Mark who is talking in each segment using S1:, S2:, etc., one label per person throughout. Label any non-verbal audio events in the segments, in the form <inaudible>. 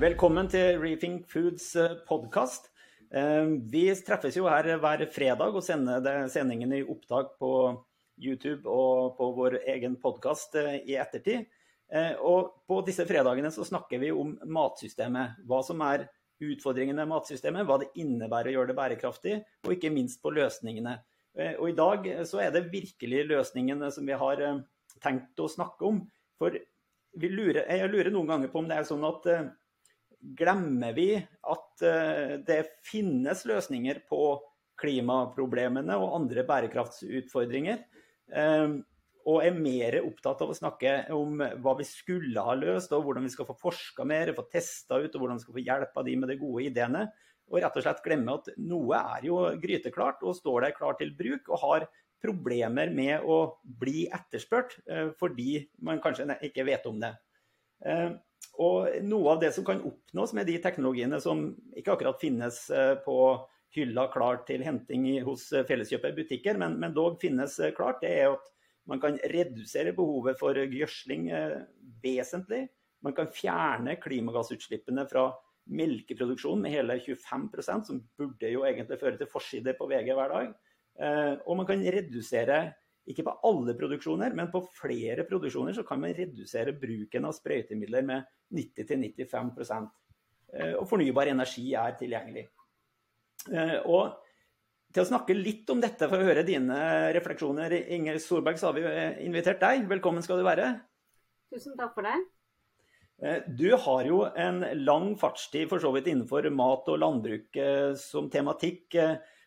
S1: Velkommen til Rethink Foods podkast. Vi treffes jo her hver fredag og sender sendingen i opptak på YouTube og på vår egen podkast i ettertid. Og på disse fredagene så snakker vi om matsystemet. Hva som er utfordringene med matsystemet, hva det innebærer å gjøre det bærekraftig, og ikke minst på løsningene. Og i dag så er det virkelig løsningene som vi har tenkt å snakke om. For lurer, jeg lurer noen ganger på om det er sånn at glemmer vi at uh, det finnes løsninger på klimaproblemene og andre bærekraftsutfordringer. Uh, og er mer opptatt av å snakke om hva vi skulle ha løst, og hvordan vi skal få forska mer, få testa ut, og hvordan vi skal få hjelp av de med de gode ideene. Og rett og slett glemme at noe er jo gryteklart og står der klar til bruk, og har problemer med å bli etterspurt eh, fordi man kanskje ikke vet om det. Eh, og noe av det som kan oppnås med de teknologiene som ikke akkurat finnes eh, på hylla klar til henting hos Felleskjøpet butikker, men, men dog finnes klart, det er at man kan redusere behovet for gjødsling vesentlig. Man kan fjerne klimagassutslippene fra melkeproduksjonen med hele 25% som burde jo egentlig føre til forside på VG hver dag. Eh, og man kan redusere, ikke på alle produksjoner, men på flere produksjoner så kan man redusere bruken av sprøytemidler med 90-95 eh, Og fornybar energi er tilgjengelig. Eh, og til å snakke litt om dette, for å høre dine refleksjoner, Inger Solberg, så har vi invitert deg. Velkommen skal du være.
S2: Tusen takk for det.
S1: Du har jo en lang fartstid for så vidt innenfor mat og landbruk som tematikk.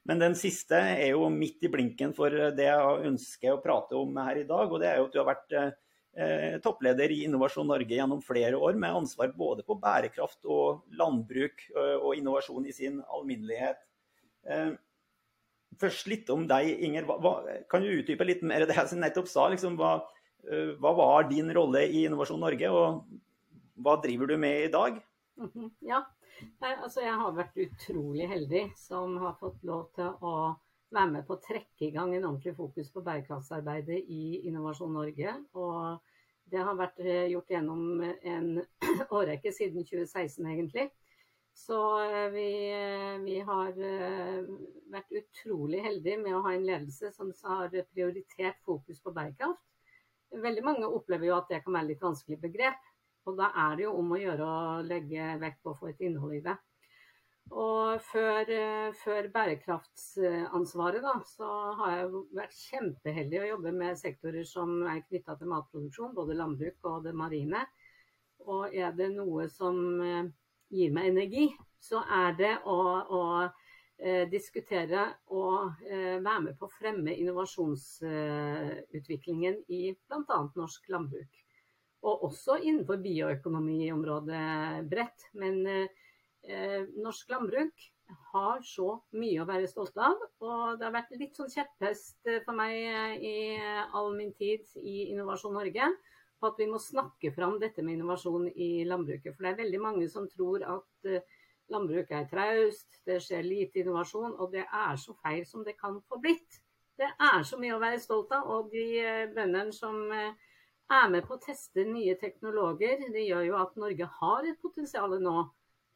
S1: Men den siste er jo midt i blinken for det jeg ønsker å prate om her i dag. Og det er jo at du har vært eh, toppleder i Innovasjon Norge gjennom flere år, med ansvar både på bærekraft og landbruk eh, og innovasjon i sin alminnelighet. Eh, først litt om deg, Inger. Hva, kan du utdype litt mer det jeg nettopp sa? Liksom, hva, eh, hva, var din rolle i Innovasjon Norge, og hva driver du med i dag?
S2: Mm -hmm. Ja, Nei, altså jeg har vært utrolig heldig som har fått lov til å være med på å trekke i gang en ordentlig fokus på bærekraftsarbeidet i Innovasjon Norge. Og det har vært eh, gjort gjennom en <clears throat> årrekke siden 2016, egentlig. Så eh, vi, eh, vi, har vært utrolig heldige med å ha en ledelse som har prioritert fokus på bærekraft. Veldig mange opplever jo at det kan være litt vanskelig begrep. Og da er det jo om å gjøre å legge vekt på å få et innhold i det. Og før, eh, før bærekraftsansvaret, da, så har jeg vært kjempeheldig å jobbe med sektorer som er knytta til matproduksjon, både landbruk og det marine. Og er det noe som eh, gir meg energi, så er det å, å eh, diskutere og eh, være med på å fremme innovasjonsutviklingen i bl.a. norsk landbruk. Og også innenfor bioøkonomiområdet bredt. Men eh, norsk landbruk har så mye å være stolt av. Og det har vært litt sånn kjepphest for meg eh, i all min tid i Innovasjon Norge på at vi må snakke fram dette med innovasjon i landbruket. For det er veldig mange som tror at eh, landbruket er traust, det skjer lite innovasjon, og det er så feil som det kan få blitt. Det er så mye å være stolt av. Og de eh, bøndene som er med på å teste nye teknologer. Det gjør jo at Norge har et potensial nå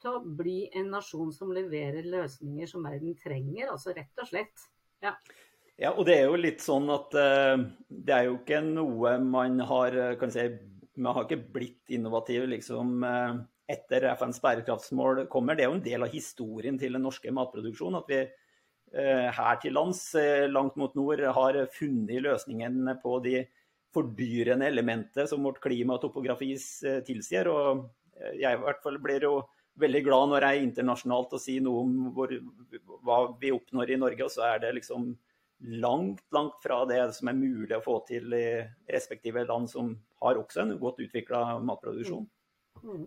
S2: til å bli en nasjon som leverer løsninger som verden trenger. Altså rett og slett. Ja.
S1: ja og det er jo litt sånn at uh, det er jo ikke noe man har kan si, Man har ikke blitt innovativ liksom uh, etter FNs bærekraftsmål kommer. Det er jo en del av historien til den norske matproduksjonen. At vi uh, her til lands, langt mot nord, har funnet løsningen på de fordyrende elementet som vårt klima og topografi eh, tilsier. Og eh, jeg i hvert fall blir jo veldig glad når jeg er internasjonalt og sier noe om hvor, hva vi oppnår i Norge, og så er det liksom langt, langt fra det som er mulig å få til i respektive land som har også en godt utvikla matproduksjon. Mm.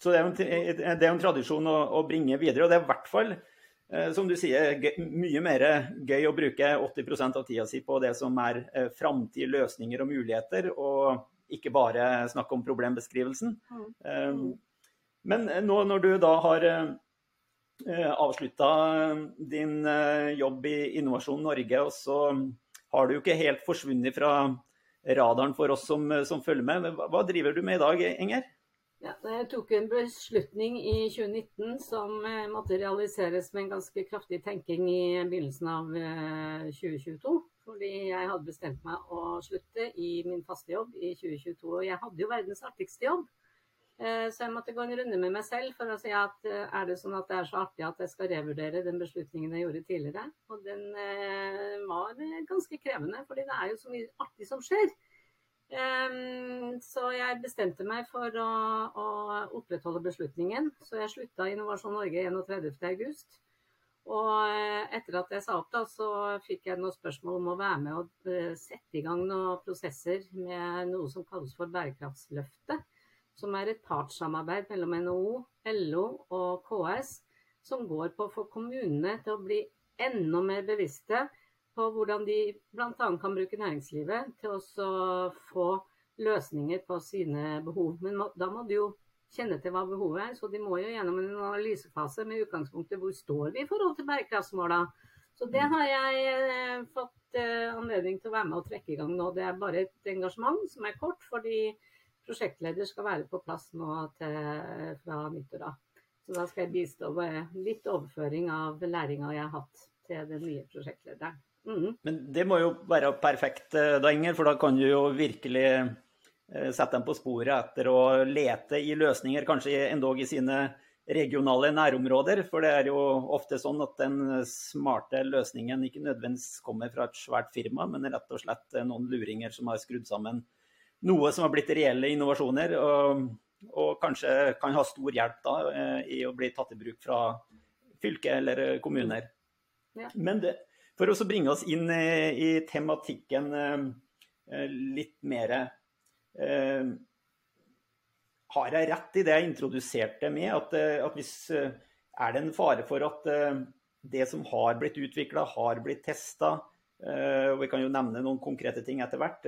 S1: Så det er, en, er en tradisjon å, å, bringe videre. Og det er i hvert fall som du sier, mye mer gøy å bruke 80% av tida si på det som er eh, framtid, løsninger og muligheter, og ikke bare snakke om problembeskrivelsen. Mm. Eh, men nå når du da har avslutta din jobb i Innovasjon Norge, og så har du jo ikke helt forsvunnet fra radaren for oss som, som følger med. Hva driver du med i dag, Enger?
S2: Ja, jeg tok en beslutning i 2019 som eh, måtte realiseres med en ganske kraftig tenking i begynnelsen av 2022. Eh, fordi jeg hadde bestemt meg å slutte i min faste jobb i 2022. Og jeg hadde jo verdens artigste jobb. Eh, så jeg måtte gå en runde med meg selv for å si at er det sånn at det er så artig at jeg skal revurdere den beslutningen jeg gjorde tidligere. Og den var ganske krevende, fordi det er jo så mye artig som skjer. Um, så jeg bestemte meg for å, å, opprettholde beslutningen. Så jeg slutta i Innovasjon Norge 31.8. Og eh, etter at jeg sa opp, da, så fikk jeg noen spørsmål om å være med og uh, sette i gang noen prosesser med noe som kalles for Bærekraftsløftet. Som er et partssamarbeid mellom NHO, LO og KS, som går på å få kommunene til å bli enda mer bevisste på hvordan de bl.a. kan bruke næringslivet til å få løsninger på sine behov. Men da må de jo kjenne til hva behovet er, så de må jo gjennom en analysefase med utgangspunkt i hvor står vi i forhold til bærekraftsmåla. Så det har jeg eh, fått eh, anledning til å være med og trekke i gang nå. Det er bare et engasjement som er kort, fordi prosjektleder skal være på plass nå til, fra nyttår av. Så da skal jeg bistå med litt overføring av læringa jeg har hatt til den nye prosjektlederen.
S1: Mm. Men det må jo være perfekt, eh, da, Inger, for da kan du jo virkelig eh, sette dem på sporet etter å lete i løsninger, kanskje endog i sine regionale nærområder. For det er jo ofte sånn at den smarte løsningen ikke nødvendigvis kommer fra et svært firma, men rett og slett noen luringer som har skrudd sammen noe som har blitt reelle innovasjoner. Og, og kanskje kan ha stor hjelp da eh, i å bli tatt i bruk fra fylke eller kommuner. Ja. Men det, for å bringe oss inn i tematikken eh, litt mer eh, Har jeg rett i det jeg introduserte med, at, eh, at hvis er det en fare for at det som har blitt utvikla, har blitt testa, og vi kan jo nevne noen konkrete ting etter hvert,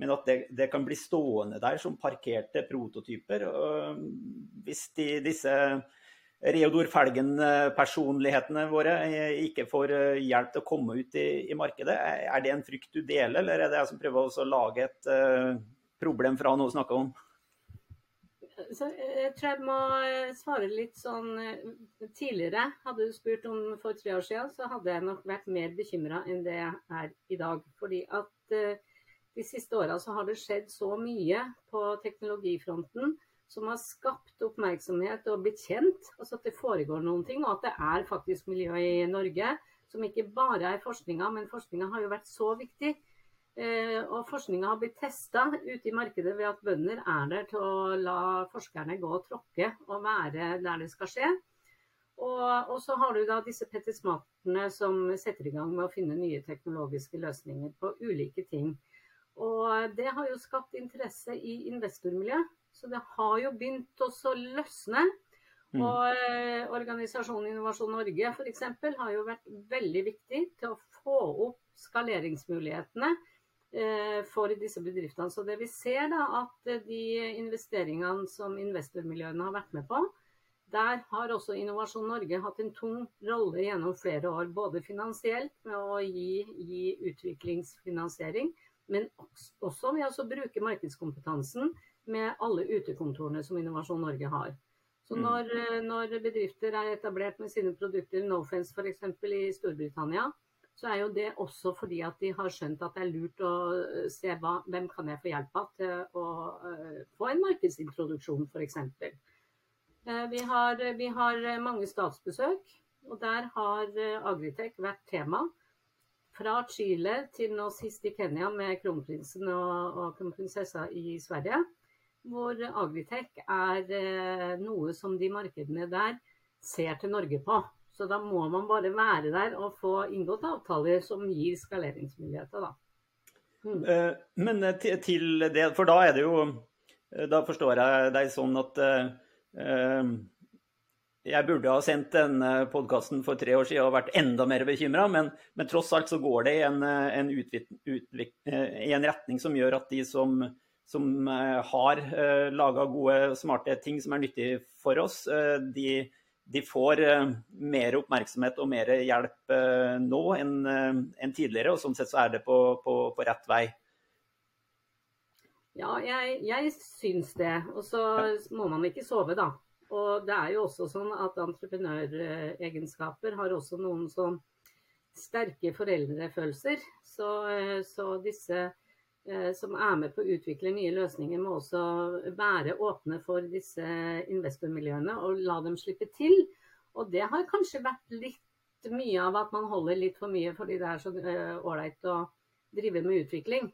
S1: men at det, det kan bli stående der som parkerte prototyper. Hvis de, disse Reodor Felgen-personlighetene våre ikke får eh, hjelp til å komme ut i, i, markedet. Er det en frykt du deler, eller er det jeg som prøver å lage et uh, problem fra noe å snakke om?
S2: Så jeg tror jeg må eh, svare litt sånn Tidligere, hadde du spurt om for tre år siden, så hadde jeg nok vært mer bekymra enn det jeg er i dag. Fordi at de siste åra så har det skjedd så mye på teknologifronten som har skapt oppmerksomhet og blitt kjent. Altså at det foregår noen ting, og at det er faktisk miljø i Norge som ikke bare er forskninga, men forskninga har jo vært så viktig. Eh, og forskninga har blitt testa ute i markedet ved at bønder er der til å la forskerne gå og tråkke og være der det skal skje. Og, og så har du da disse pettismaterne som setter i gang med å finne nye teknologiske løsninger på ulike ting. Og det har jo skapt interesse i investormiljøet. Så det har jo begynt å løsne. Mm. Og eh, organisasjonen Innovasjon Norge f.eks. har jo vært veldig viktig til å få opp skaleringsmulighetene eh, for disse bedriftene. Så det vi ser da at de investeringene som investormiljøene har vært med på, der har også Innovasjon Norge hatt en tung rolle gjennom flere år. Både finansielt med å gi, gi utviklingsfinansiering, men også ved å bruke markedskompetansen med alle utekontorene som Innovasjon Norge har. Så mm. når, eh, når bedrifter er etablert med sine produkter, Nofence f.eks. i Storbritannia, så er jo det også fordi at de har skjønt at det er lurt å eh, se hva, hvem kan jeg få hjelp av til å uh, få en markedsintroduksjon f.eks. Vi, har, vi har mange statsbesøk, og der har Agritech vært tema. Fra Chile til nå sist i Kenya med kronprinsen og, og kronprinsessa i Sverige hvor Agritech er eh, noe som de markedene der ser til Norge på. Så da må man bare være der og få inngått avtaler som gir skaleringsmuligheter, da.
S1: Mm. Eh, men eh, til det, for da er det jo Da forstår jeg deg sånn at jeg burde ha sendt denne podkasten for tre år siden og vært enda mer bekymra, men, men, tross alt så går det i en, en, utvik, utvik, i en retning som gjør at de som som eh, har eh, laga gode, smarte ting som er nyttig for oss, eh, de, de får mer oppmerksomhet og mer hjelp nå enn, en tidligere. Og sånn sett så er det på, på, på rett vei.
S2: Ja, jeg, jeg syns det. Og så må man ikke sove, da. Og det er jo også sånn at entreprenøregenskaper har også noen sånn sterke foreldrefølelser. Så, eh, så disse eh, som er med på å utvikle nye løsninger, må også være åpne for disse investormiljøene og la dem slippe til. Og det har kanskje vært litt mye av at man holder litt for mye fordi det er så eh, ålreit å drive med utvikling.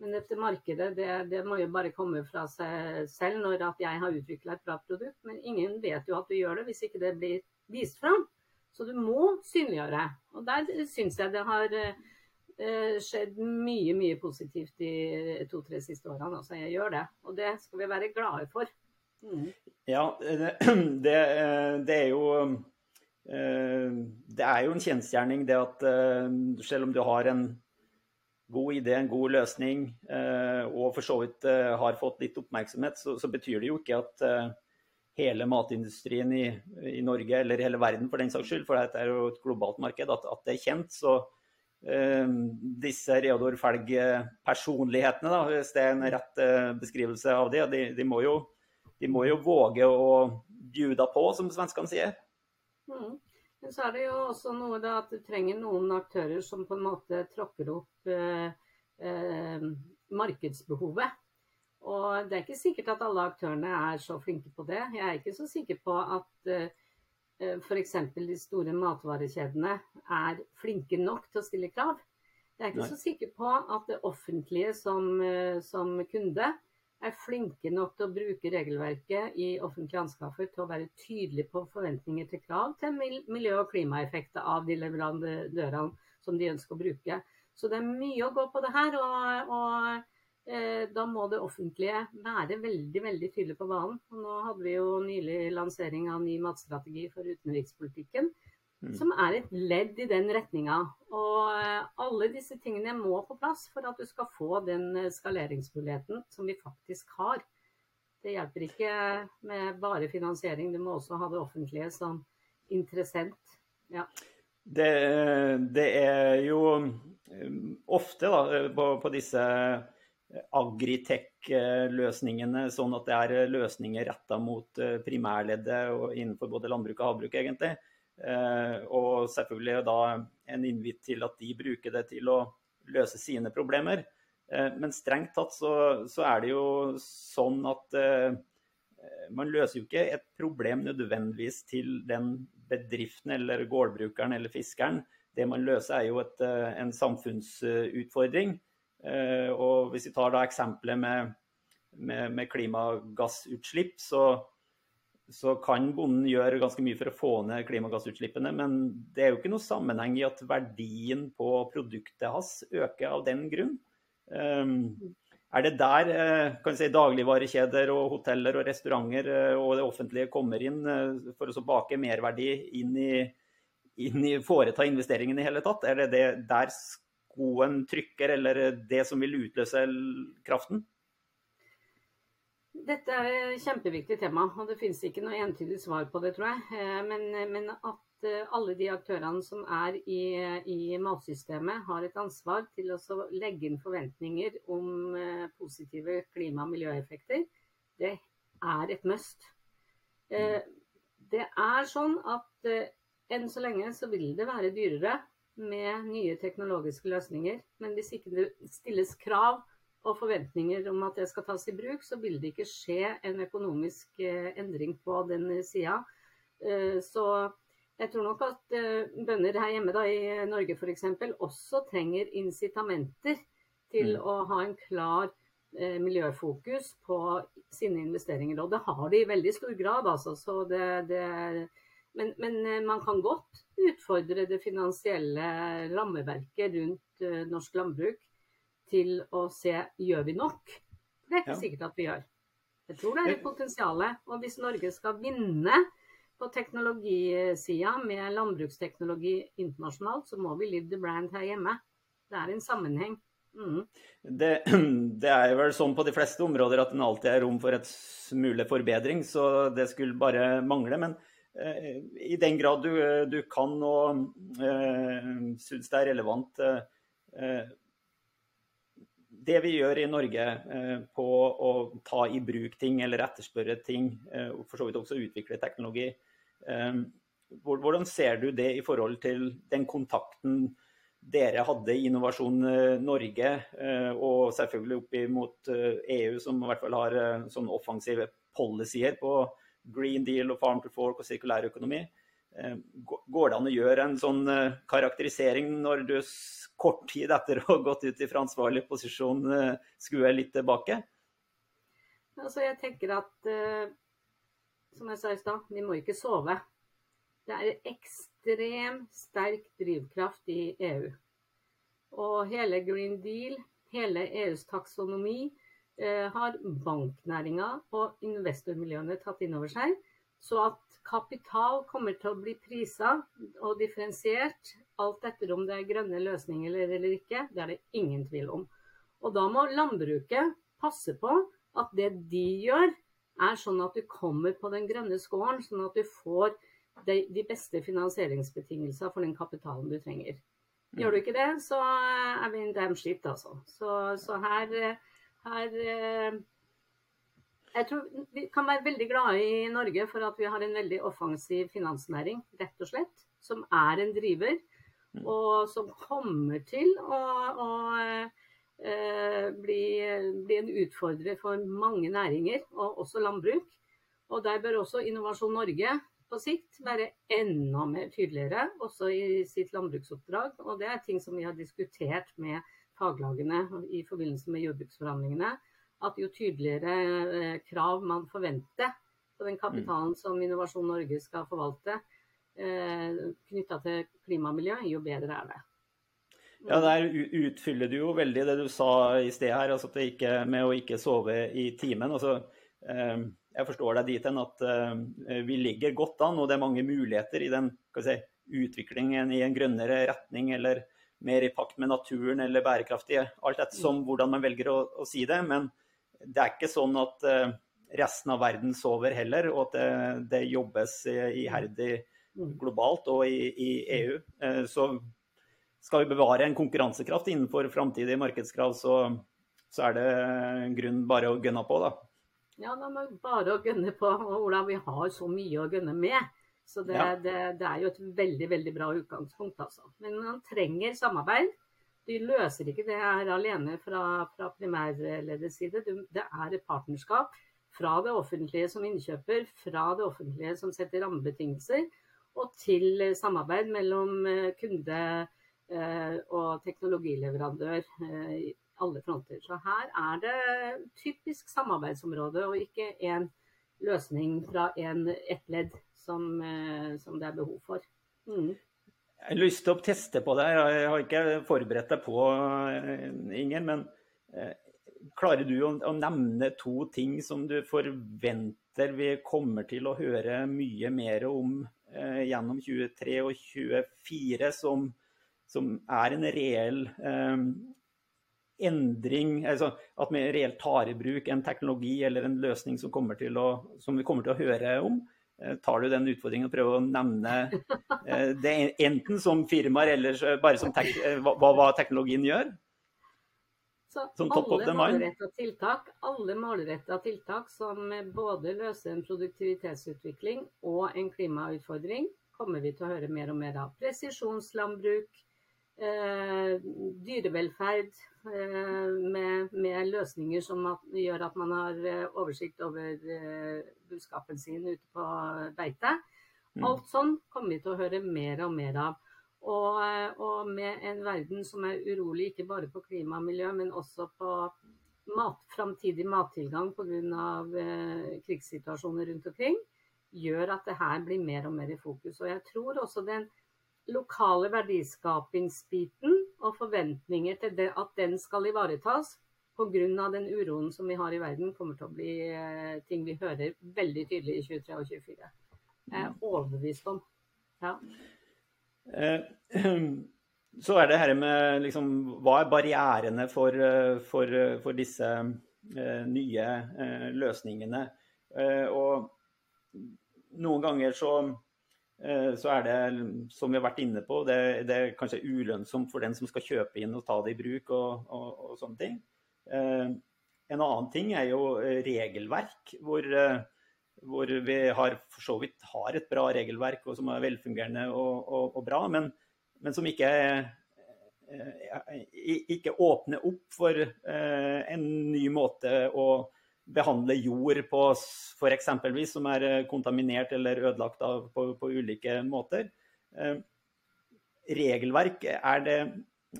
S2: Men dette markedet det, det, må jo bare komme fra seg selv når at jeg har utvikla et bra produkt. Men ingen vet jo at du gjør det hvis ikke det blir vist fram. Så du må synliggjøre. Og der syns jeg det har eh, skjedd mye, mye positivt de to-tre siste årene. Altså jeg gjør det. Og det skal vi være glade for.
S1: Mm. Ja, det, <clears throat> det, det, er jo eh, Det er jo en kjensgjerning det at eh, selv om du har en god idé, en god løsning, eh, og for så vidt eh, har fått litt oppmerksomhet, så, så betyr det jo ikke at eh, hele matindustrien i, i, Norge, eller hele verden for den saks skyld, for dette er jo et globalt marked, at, at det er kjent. Så eh, disse Reodor Felg-personlighetene, hvis det er en rett eh, beskrivelse av det, de, de, må jo, de, må jo, våge å bjuda på, som svenskene sier.
S2: Mm. Men så er det jo også noe da at du trenger noen aktører som på en måte tråkker opp eh, eh, markedsbehovet. Og det er ikke sikkert at alle aktørene er så flinke på det. Jeg er ikke så sikker på at eh f.eks. de store matvarekjedene er flinke nok til å stille krav. Jeg er ikke Nei. så sikker på at det offentlige som, eh, som kunde er flinke nok til å bruke regelverket i offentlige anskaffer til å være tydelig på forventninger til krav til miljø- og klimaeffekter av de leverandørene som de ønsker å bruke. Så det er mye å gå på det her. og, og eh, da må det offentlige være veldig veldig tydelig på banen. Og nå hadde vi jo nylig lansering av ny matstrategi for utenrikspolitikken. Mm. Som er et ledd i den retninga. Og eh, alle disse tingene må på plass for at du skal få den eh, skaleringsmuligheten som vi faktisk har. Det hjelper ikke med bare finansiering, du må også ha det offentlige som interessent. Ja.
S1: Det, det, er jo eh, ofte da, på, på disse agritech-løsningene, sånn at det er løsninger retta mot primærleddet og innenfor både landbruk og havbruk, egentlig. Eh, og selvfølgelig da en innvitt til at de bruker det til å løse sine problemer. Eh, men strengt tatt så, så er det jo sånn at eh, man løser jo ikke et problem nødvendigvis til den bedriften eller gårdbrukeren eller fiskeren. Det man løser er jo et, en samfunnsutfordring. Og hvis vi tar da eksempelet med, med, med klimagassutslipp, så, så kan bonden gjøre ganske mye for å få ned klimagassutslippene. Men det er jo ikke noe sammenheng i at verdien på produktet hans øker av den grunn. Um, er det der eh, kan si, dagligvarekjeder og hoteller og restauranter eh, og det offentlige kommer inn eh, for å bake merverdi inn i, inn i foreta investeringen i hele tatt? Er det, det der skoen trykker, eller det som vil utløse kraften?
S2: Dette er et kjempeviktig tema, og det finnes ikke noe entydig svar på det, tror jeg. Eh, men, men at eh, alle de aktørene som er i, i, matsystemet, har et ansvar til å legge inn forventninger om eh, positive klima- og miljøeffekter, det er et must. Det er sånn at enn så lenge så vil det være dyrere med nye teknologiske løsninger. Men hvis ikke det stilles krav og forventninger om at det skal tas i bruk, så vil det ikke skje en økonomisk eh, endring på den sida. Eh, så jeg tror nok at eh, bønder her hjemme da, i Norge f.eks. også trenger incitamenter til mm. å ha en klar miljøfokus på sine investeringer. Og det har de i veldig stor grad, altså. Det, det, men, men, man kan godt utfordre det finansielle rammeverket rundt norsk landbruk til å se gjør vi nok. Det er ikke ja. sikkert at vi gjør. Jeg tror det er et potensial. Og hvis Norge skal vinne på teknologisida med landbruksteknologi internasjonalt, så må vi live the brand her hjemme. Det er en sammenheng. Mm.
S1: Det, <clears throat> det, er vel sånn på de fleste områder at det alltid er rom for et smule forbedring, så det skulle bare mangle. Men eh, i den grad du, du kan og eh, syns det er relevant, eh, det vi gjør i Norge på å ta i bruk ting eller etterspørre ting, og for så vidt også utvikle teknologi, hvordan ser du det i forhold til den kontakten dere hadde i Innovasjon Norge, og selvfølgelig opp mot EU, som i hvert fall har sånne offensive policyer på Green Deal og Farm to Fork og sirkulær økonomi. Eh, går det an å gjøre en sånn eh, karakterisering når du kort tid etter å ha gått ut fra ansvarlig posisjon eh, skuer litt tilbake?
S2: Altså jeg tenker at, som jeg sa i stad, vi må ikke sove. Det er ekstremt sterk drivkraft i EU. Og hele Green Deal, hele EUs taksonomi, har banknæringa og investormiljøene tatt inn over seg. Så at kapital kommer til å bli prisa og differensiert alt etter om det er grønne løsninger eller, ikke, det er det ingen tvil om. Og da må landbruket passe på at det de gjør, er sånn at du kommer på den grønne skåren, sånn at du får de, de beste finansieringsbetingelsene for den kapitalen du trenger. Gjør du ikke det, så er vi in damn shit, altså. Så, så her, her jeg tror Vi kan være veldig glade i Norge for at vi har en veldig offensiv finansnæring, rett og slett. Som er en driver, mm. og som kommer til å, å eh, bli, bli, en utfordrer for mange næringer, og også landbruk. Og der bør også Innovasjon Norge på sikt være enda mer tydeligere, også i sitt landbruksoppdrag. Og det er ting som vi har diskutert med faglagene i forbindelse med jordbruksforhandlingene at jo tydeligere eh, krav man forventer på den kapitalen som Innovasjon Norge skal forvalte, eh, knytta til klima og miljø, jo bedre er det.
S1: Ja, Der utfyller du jo veldig det du sa i sted her, altså ikke, med å ikke sove i timen. Altså, eh, jeg forstår deg dit hen at vi ligger godt an, og det er mange muligheter i den si, utviklingen i en grønnere retning, eller mer i pakt med naturen eller bærekraftige. alt ettersom hvordan man velger å, å si det. Men det er ikke sånn at eh, resten av verden sover heller, og at det, det jobbes iherdig mm. globalt og i, i, EU. Eh, så skal vi bevare en konkurransekraft innenfor framtidige markedskrav, så, så, er det grunn bare å gønne på, da.
S2: Ja, det er bare å gønne på. Ola, vi har så mye å gønne med. Så det, ja. det, det er jo et veldig, veldig bra utgangspunkt, altså. Men man trenger samarbeid. De løser ikke det her alene fra, fra primærleddets side. Det er et partnerskap fra det offentlige som innkjøper, fra det offentlige som setter rammebetingelser, og til samarbeid mellom eh, kunde eh, og teknologileverandør eh, i alle fronter. Så her er det typisk samarbeidsområde, og ikke en løsning fra en, ett ledd som, som, det er behov for. Mm.
S1: Jeg har lyst til å teste på det. Jeg har ikke forberedt deg på, eh, Inger. Men eh, klarer du å, nevne to ting som du forventer vi kommer til å høre mye mer om eh, gjennom 23 og 24, som, som er en reell eh, endring, altså at vi reelt tar i bruk en teknologi eller en løsning som, å, som vi kommer til å høre om? Eh, tar du den utfordringen og prøver å nevne eh, det enten som firmaer eller bare som tek hva, hva, teknologien gjør?
S2: Så alle målretta tiltak, alle tiltak som både løser en produktivitetsutvikling og en klimautfordring, kommer vi til å høre mer og mer av. Presisjonslandbruk, eh, dyrevelferd, Eh, med, med, løsninger som at, gjør at man har eh, oversikt over eh, buskapen sin ute på beite. Mm. Alt sånn kommer vi til å høre mer og mer av. Og, og, med en verden som er urolig ikke bare på klima og miljø, men også på mat, framtidig mattilgang pga. Eh, krigssituasjoner rundt omkring, gjør at det her blir mer og mer i fokus. Og jeg tror også den lokale verdiskapingsbiten og forventninger til det, at den skal ivaretas pga. den uroen som vi har i verden, kommer til å bli eh, ting vi hører veldig tydelig i 23 og 24. Jeg er overbevist om. Ja.
S1: Eh, <clears throat> så er det her med liksom, Hva er barrierene for, eh, for, for disse nye løsningene? Og noen ganger så så er det, som vi har vært inne på, det, det er kanskje ulønnsomt for den som skal kjøpe inn og ta det i bruk og, og, og sånne ting. En annen ting er jo regelverk, hvor, hvor vi har, for så vidt har et bra regelverk og som er velfungerende og, og bra, men, men, som ikke, ikke åpner opp for en ny måte å behandle jord på f.eks. som er eh, kontaminert eller ødelagt av, på, på, ulike måter. Eh, regelverk er det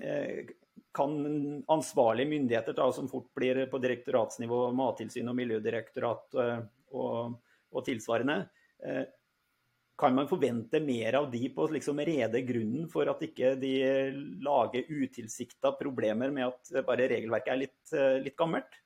S1: eh, kan ansvarlige myndigheter, da, som fort blir på direktoratsnivå, Mattilsynet og Miljødirektorat og, og tilsvarende, kan man forvente mer av de på å liksom rede grunnen for at ikke de lager utilsikta problemer med at bare regelverket er litt, litt gammelt?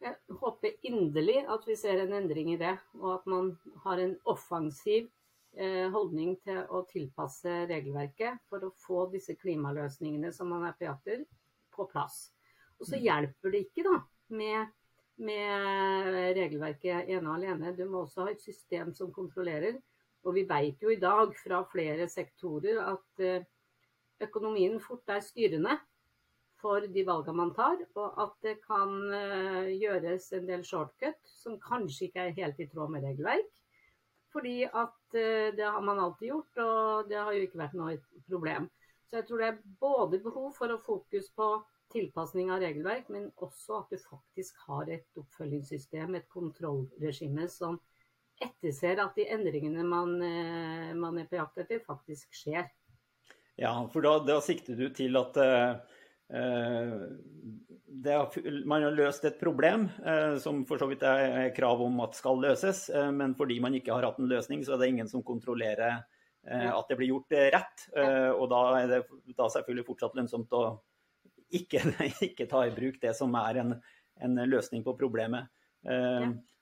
S2: Jeg håper inderlig at vi ser en endring i det, og at man har en offensiv eh, holdning til å tilpasse regelverket for å få disse klimaløsningene som man er på jakt etter, på plass. Og så mm. hjelper det ikke da med, med regelverket ene og alene. Du må også ha et system som kontrollerer. Og vi vet jo i dag fra flere sektorer at eh, økonomien fort er styrende for de valgene man tar, og at det kan eh, gjøres en del shortcut som kanskje ikke er helt i tråd med regelverk. Fordi at eh, det har man alltid gjort, og det har jo ikke vært noe problem. Så jeg tror det er både behov for å fokus på tilpasning av regelverk, men også at du faktisk har et oppfølgingssystem, et kontrollregime som etterser at de endringene man, eh, man er på jakt etter, faktisk skjer.
S1: Ja, for da, da sikter du til at uh har, man har løst et problem eh, som for så vidt er krav om at skal løses, eh, men fordi man ikke har hatt en løsning, så er det ingen som kontrollerer eh, at det blir gjort rett. Og da er det da selvfølgelig fortsatt lønnsomt å ikke, <laughs> ikke, ta i bruk det som er en, en løsning på problemet.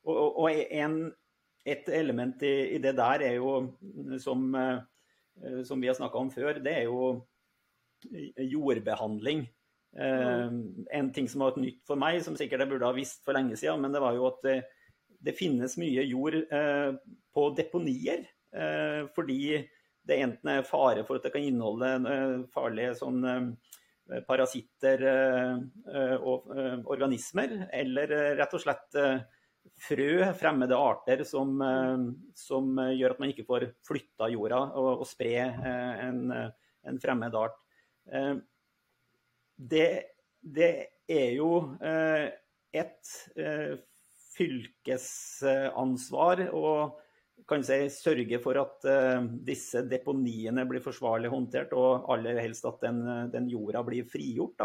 S1: Og, og en, et element i, i, det der er jo, som, som vi har snakka om før, det er jo jordbehandling. Uh, en ting som var et nytt for meg, som sikkert jeg burde ha visst for lenge siden, men det var jo at det, det finnes mye jord uh, på deponier. Uh, fordi det enten er fare for at det kan inneholde farlige sånn, parasitter og organismer, eller rett og slett frø, fremmede arter, som, som, gjør at man ikke får flytta jorda og, og spre en, en fremmed art det, det er jo eh, et eh, fylkesansvar å kan si, sørge for at uh, disse deponiene blir forsvarlig håndtert, og aller helst at den, den jorda blir frigjort.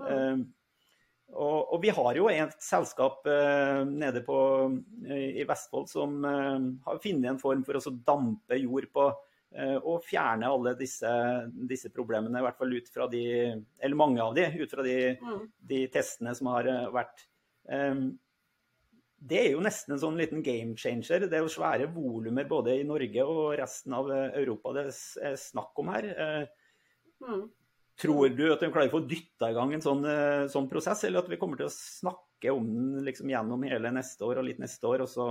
S1: Mm. Uh, og, og, vi har jo et selskap eh, nede på, i Vestfold som har funnet en form for å dampe jord på Eh, og fjerne alle disse, disse, problemene, i hvert fall ut fra de Eller mange av de, ut fra de, mm. de testene som har eh, vært. Det er jo nesten en sånn liten game changer. Det er jo svære volumer både i Norge og resten av eh, Europa det er snakk om her. Mm. Tror du at de klarer å få dytta i gang en sånn, sånn, prosess, eller at vi kommer til å snakke om den liksom gjennom hele neste år og litt neste år, og så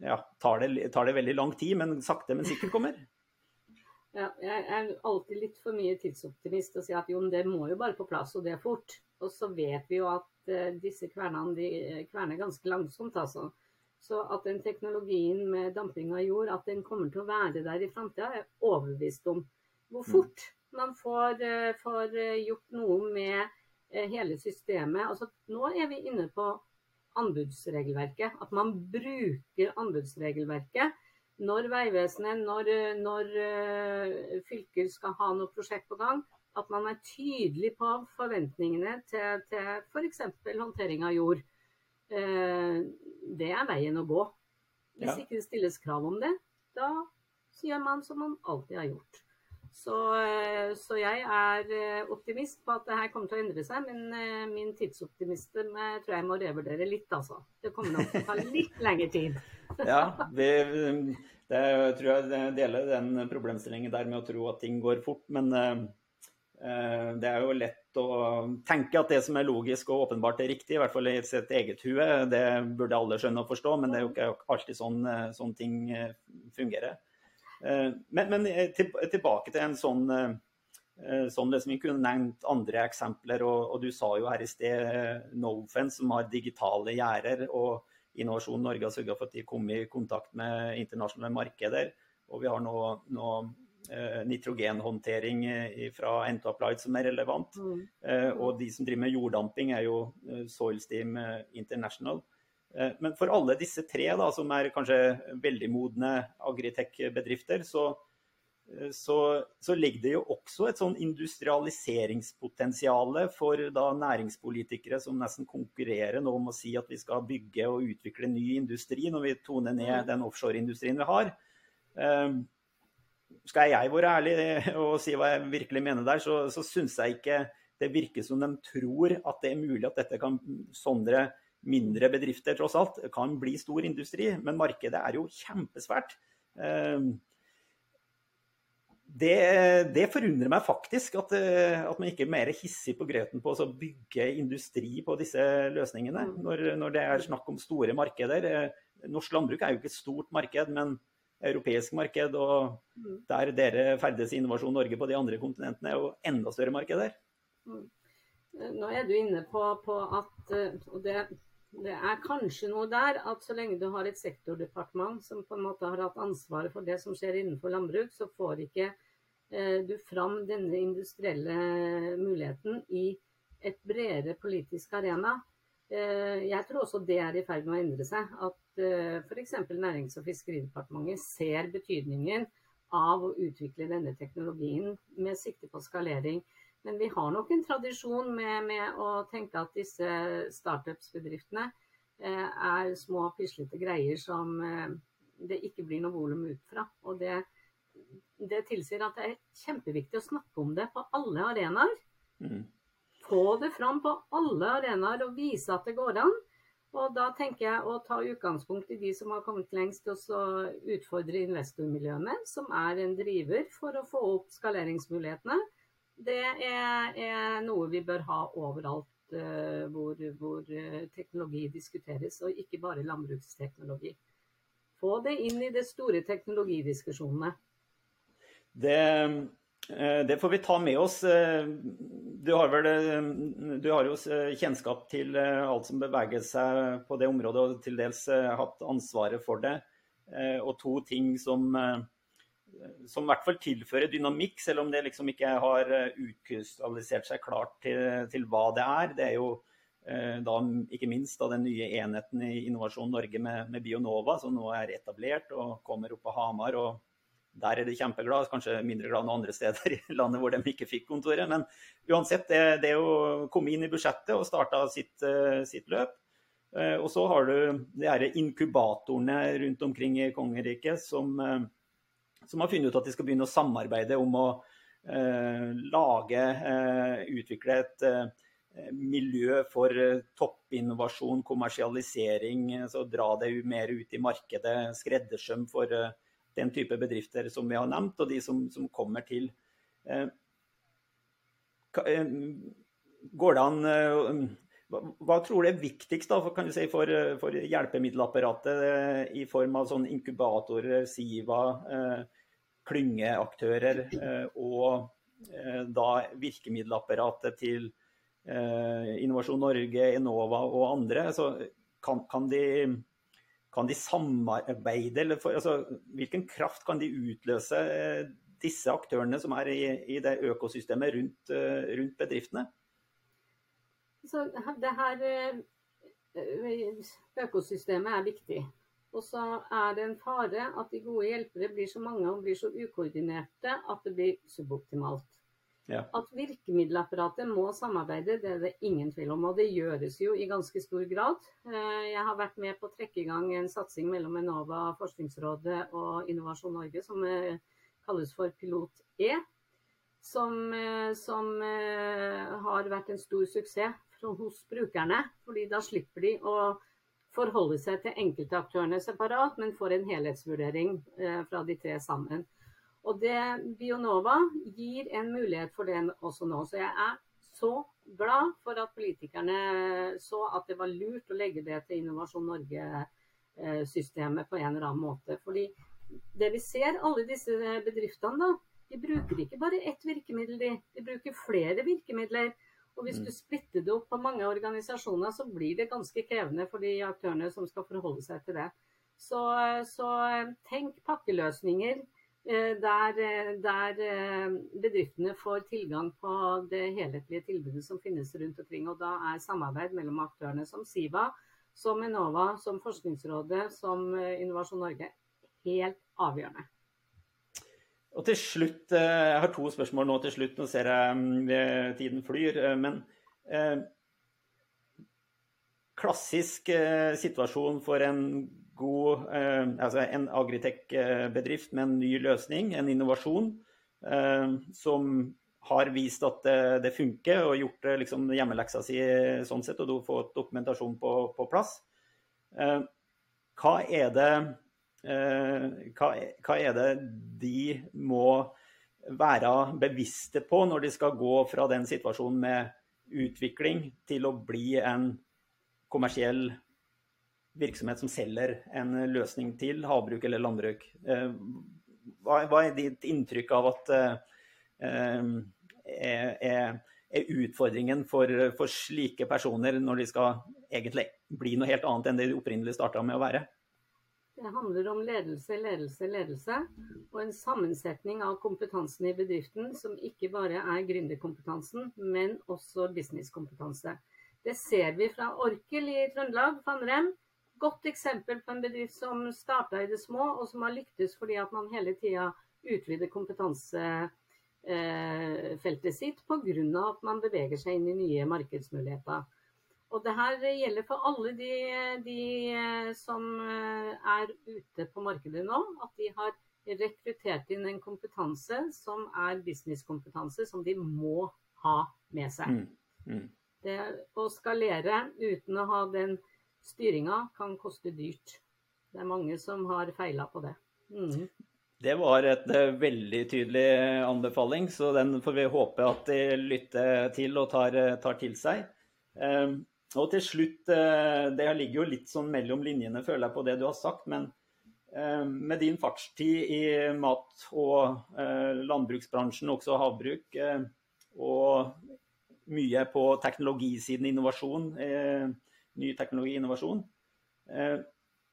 S1: ja, tar, det, tar det veldig lang tid, men sakte, men sikkert kommer?
S2: Ja, jeg er alltid litt for mye tidsoptimist og sier at jo, det må jo bare på plass, og det er fort. Og så vet vi jo at uh, disse kvernene de kverner ganske langsomt, altså. Så at den teknologien med damping av jord at den kommer til å være der i framtida, er jeg overbevist om. Hvor mm. fort man får, uh, får gjort noe med hele systemet. Altså, nå er vi inne på anbudsregelverket. At man bruker anbudsregelverket når Vegvesenet, når, når uh, fylker skal ha noe prosjekt på gang, at man er tydelig på forventningene til, til f.eks. håndtering av jord. Uh, det er veien å gå. Hvis ja. ikke det stilles krav om det, da gjør man som man alltid har gjort. Så, uh, så, jeg er optimist på at det her kommer til å endre seg, men min tidsoptimisme tror jeg må revurdere litt, altså. Det kommer nok til å ta litt <laughs> lengre tid. <laughs>
S1: Ja, vi, det, jeg tror jeg deler den problemstillingen der med å tro at ting går fort. Men uh, det er jo lett å tenke at det som er logisk og åpenbart er riktig, i hvert fall i sitt eget hue, det burde alle skjønne og forstå, men det er jo ikke alltid sånn, eh, sånn ting fungerer. Uh, men, men til, tilbake til en sånn Eh, sånn det som Vi kunne nevnt andre eksempler, og, og du sa jo her i sted Nofen Nofence, som har digitale gjerder. og Innovasjon Norge har sørga for at de kom i kontakt med internasjonale markeder. Og vi har nå, nå eh, nitrogenhåndtering fra Ento Applied som er relevant. Mm. Eh, og de som driver med jorddamping, er jo eh, Soilsteam International. Eh, men for alle disse tre, da, som er kanskje veldig modne agritech-bedrifter, så Eh, så, så, ligger det jo også et sånn industrialiseringspotensial for da næringspolitikere som nesten konkurrerer nå om å si at vi skal bygge og utvikle ny industri når vi toner ned mm. den offshoreindustrien vi har. Um, skal jeg være ærlig og si hva jeg virkelig mener der, så, så syns jeg ikke det virker som de tror at det er mulig at dette kan sånne mindre bedrifter tross alt kan bli stor industri. Men markedet er jo kjempesvært. Um, det, det, forundrer meg faktisk at, eh, at, man ikke er mer hissig på grøten på å bygge industri på disse løsningene, mm. når, når, det er snakk om store markeder. Eh, norsk landbruk er jo ikke et stort marked, men europeisk marked. Og mm. der dere ferdes i Innovasjon Norge på de andre kontinentene, er jo enda større markeder.
S2: Mm. Nå er du inne på, på at og det, det, er kanskje noe der at så lenge du har et sektordepartement som på en måte har hatt ansvaret for det som skjer innenfor landbruk, så får ikke eh, du fram denne industrielle muligheten i et bredere politisk arena. Eh, jeg tror også det er i ferd med å endre seg. At eh, f.eks. Nærings- og fiskeridepartementet ser betydningen av å utvikle denne teknologien med sikte på skalering. Men vi har nok en tradisjon med, med å tenke at disse startups-bedriftene eh, er små, pislete greier som eh, det ikke blir noe volum ut fra. Og det, det, tilsier at det er kjempeviktig å snakke om det på alle arenaer. Mm. Få det fram på alle arenaer og vise at det går an. Og da tenker jeg å ta utgangspunkt i de som har kommet lengst, og så utfordre investormiljøene, som er en driver for å få opp skaleringsmulighetene det er, er, noe vi bør ha overalt uh, hvor, hvor uh, teknologi diskuteres, og ikke bare landbruksteknologi. Få det inn i de store teknologidiskusjonene.
S1: Det, uh, det får vi ta med oss. Du har, vel, du har jo kjennskap til alt som beveger seg på det området, og til dels hatt ansvaret for det. Og to ting som som i hvert fall tilfører dynamikk, selv om det liksom ikke har eh, utkrystallisert seg klart til, til hva det er. Det er jo eh, da ikke minst da den nye enheten i Innovasjon Norge med, med, Bionova, som nå er etablert og kommer opp på Hamar. og Der er de kjempeglade, kanskje mindre glad enn andre steder i landet hvor de ikke fikk kontoret. Men uansett, det, det å komme inn i budsjettet og starte sitt, eh, sitt løp. Og så har du de her inkubatorene rundt omkring i kongeriket som som har funnet ut at de skal begynne å samarbeide om å eh, lage, eh, utvikle et eh, miljø for eh, toppinnovasjon, kommersialisering. Så dra det mer ut i markedet, skreddersøm for eh, den type bedrifter som vi har nevnt, og de som, som kommer til. Eh, går det an hva, tror du er viktigst da, for, si, for, for hjelpemiddelapparatet i form av sånn inkubatorer, Siva, eh, klyngeaktører eh, og eh, da virkemiddelapparatet til eh, Innovasjon Norge, Enova og andre, så kan, kan, de, kan de, samarbeide? For, altså, hvilken kraft kan de utløse disse aktørene som er i, i det økosystemet rundt, rundt bedriftene?
S2: Så det her økosystemet er viktig. Og så er det en fare at de gode hjelpere blir så mange og blir så ukoordinerte at det blir suboptimalt. Ja. At virkemiddelapparatet må samarbeide, det er det ingen tvil om. Og det gjøres jo i ganske stor grad. Eh, jeg har vært med på å trekke i gang en satsing mellom Enova, Forskningsrådet og Innovasjon Norge som eh, kalles for Pilot E. Som, eh, som har vært en stor suksess hos brukerne. fordi da slipper de å forholde seg til enkeltaktørene separat, men får en helhetsvurdering eh, fra de tre sammen. Og det, Bionova gir en mulighet for det også nå. Så jeg er så glad for at politikerne så at det var lurt å legge det til Innovasjon Norge-systemet på en eller annen måte. Fordi det vi ser, alle disse bedriftene, da, de bruker ikke bare ett virkemiddel, de. De bruker flere virkemidler. Og hvis du splitter det opp på mange organisasjoner, så blir det ganske krevende for de aktørene som skal forholde seg til det. Så, så tenk pakkeløsninger eh, der, der, bedriftene får tilgang på det helhetlige tilbudet som finnes rundt omkring. Og da er samarbeid mellom aktørene som Siva, som Enova, som Forskningsrådet, som Innovasjon Norge helt avgjørende.
S1: Og til slutt, eh, Jeg har to spørsmål nå til slutt. Nå ser jeg mm, tiden flyr. Eh, men eh, klassisk eh, situasjon for en god eh, altså en agritech-bedrift med en ny løsning, en innovasjon, eh, som har vist at det, funker og gjort liksom, hjemmeleksa si sånn sett, og du har fått dokumentasjon på, på plass. hva er det Eh, hva, hva er det de må være bevisste på når de skal gå fra den situasjonen med utvikling til å bli en kommersiell virksomhet som selger en løsning til havbruk eller landbruk. Eh, hva, er ditt inntrykk av at eh, er utfordringen for, for, slike personer når de skal egentlig bli noe helt annet enn det de opprinnelig starta med å være?
S2: Det handler om ledelse, ledelse, ledelse. Og en sammensetning av kompetansen i bedriften som ikke bare er gründerkompetansen, men også businesskompetanse. Det ser vi fra Orkel i Trøndelag, Fannrem. Godt eksempel på en bedrift som starta i det små, og som har lyktes fordi at man hele tida utvider kompetansefeltet eh, sitt pga. at man beveger seg inn i nye markedsmuligheter. Og det her gjelder for alle de, de, eh, som eh, er ute på markedet nå. At de har rekruttert inn en kompetanse som er businesskompetanse, som de må ha med seg. Mm. Mm. Det å skalere uten å ha den styringa kan koste dyrt. Det er mange som har feila på det. Mm.
S1: Det var et uh, veldig tydelig anbefaling, så den får vi håpe at de lytter til og tar, tar til seg. Um, og til slutt, eh, det ligger jo litt sånn mellom linjene, føler jeg, på det du har sagt. Men eh, med din fartstid i mat- og eh, landbruksbransjen, også havbruk, og mye på teknologisiden innovasjon, ny teknologi innovasjon.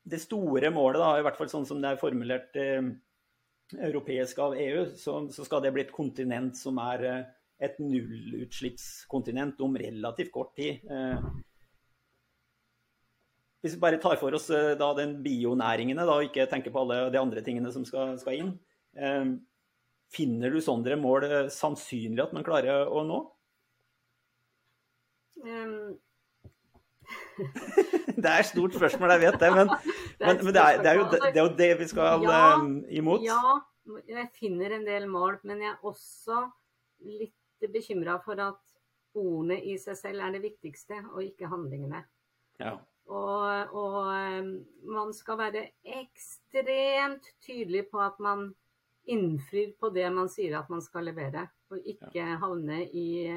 S1: Det store målet, da, i hvert fall sånn som det er formulert europeisk av EU, så, skal det bli et kontinent som er et nullutslippskontinent om relativt kort tid. Hvis vi bare tar for oss eh, da, den bionæringene, da, og ikke tenker på alle de andre tingene som skal, skal inn, eh, finner du sånne mål eh, sannsynlig at man klarer å nå? Um... <laughs> det er et stort spørsmål, jeg vet det, men, <laughs> det, er, det, er jo, det, er, jo, det vi skal ja, imot.
S2: Ja, jeg finner en del mål, men jeg er også litt bekymra for at ordene i seg selv er det viktigste, og ikke handlingene. Ja. Og, og, man skal være ekstremt tydelig på at man innfrir på det man sier at man skal levere. Og ikke havne i,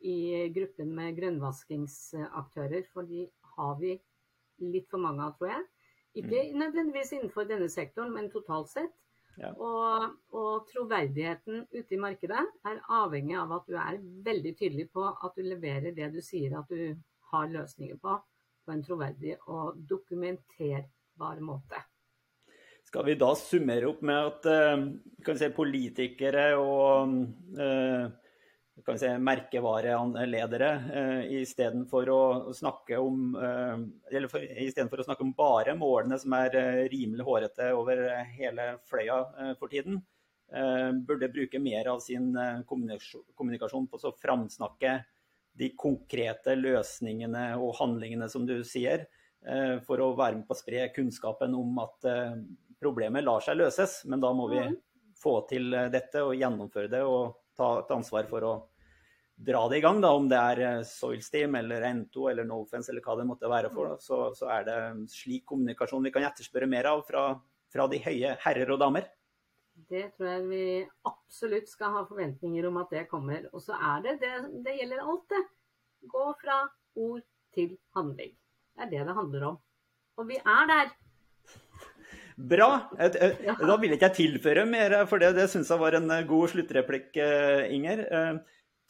S2: i gruppen med grønnvaskingsaktører, for de har vi litt for mange av, tror jeg. Ikke mm. nødvendigvis innenfor denne sektoren, men totalt sett. Ja. Og, og, troverdigheten ute i markedet er avhengig av at du er veldig tydelig på at du leverer det du sier at du har løsninger på på en troverdig og dokumenterbar måte.
S1: Skal vi da summere opp med at uh, si, politikere og uh, si, merkevareledere eh, istedenfor å snakke om eh, for, å snakke om bare målene som er eh, rimelig hårete over hele fløya eh, for tiden, burde bruke mer av sin kommunikasjon på å framsnakke de konkrete løsningene og handlingene, som du sier, eh, for å være med på å spre kunnskapen om at eh, problemet lar seg løses. Men da må vi mm. få til eh, dette og gjennomføre det og ta et ansvar for å dra det i gang. Da, om det er Soilsteam eller N2 eller Nofence eller hva det måtte være for, så, så er det slik kommunikasjon vi kan etterspørre mer av fra, fra de høye herrer og damer.
S2: Det tror jeg vi absolutt skal ha forventninger om at det kommer. Og så er det, det Det gjelder alt, det. Gå fra ord til handling. Det er det det handler om. Og vi er der.
S1: Bra. Da vil ikke jeg tilføre mer, for det, det syns jeg var en god sluttreplikk, Inger.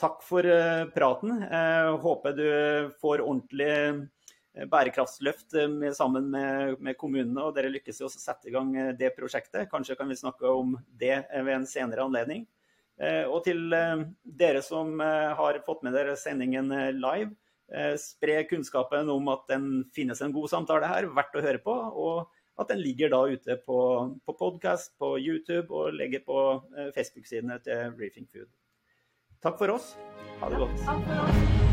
S1: Takk for praten. Håper du får ordentlig bærekraftsløft sammen med, med, kommunene, og dere lykkes i å sette i gang det prosjektet. Kanskje kan vi snakke om det ved en senere anledning. Og til dere som har fått med dere sendingen live, Eh, spre kunnskapen om at den finnes en god samtale her, verdt å høre på. Og at den ligger da ute på, på podkast, på YouTube og legger på eh, Facebook-sidene til Reefing Food. Takk for oss. Ha det godt.
S2: Takk for oss.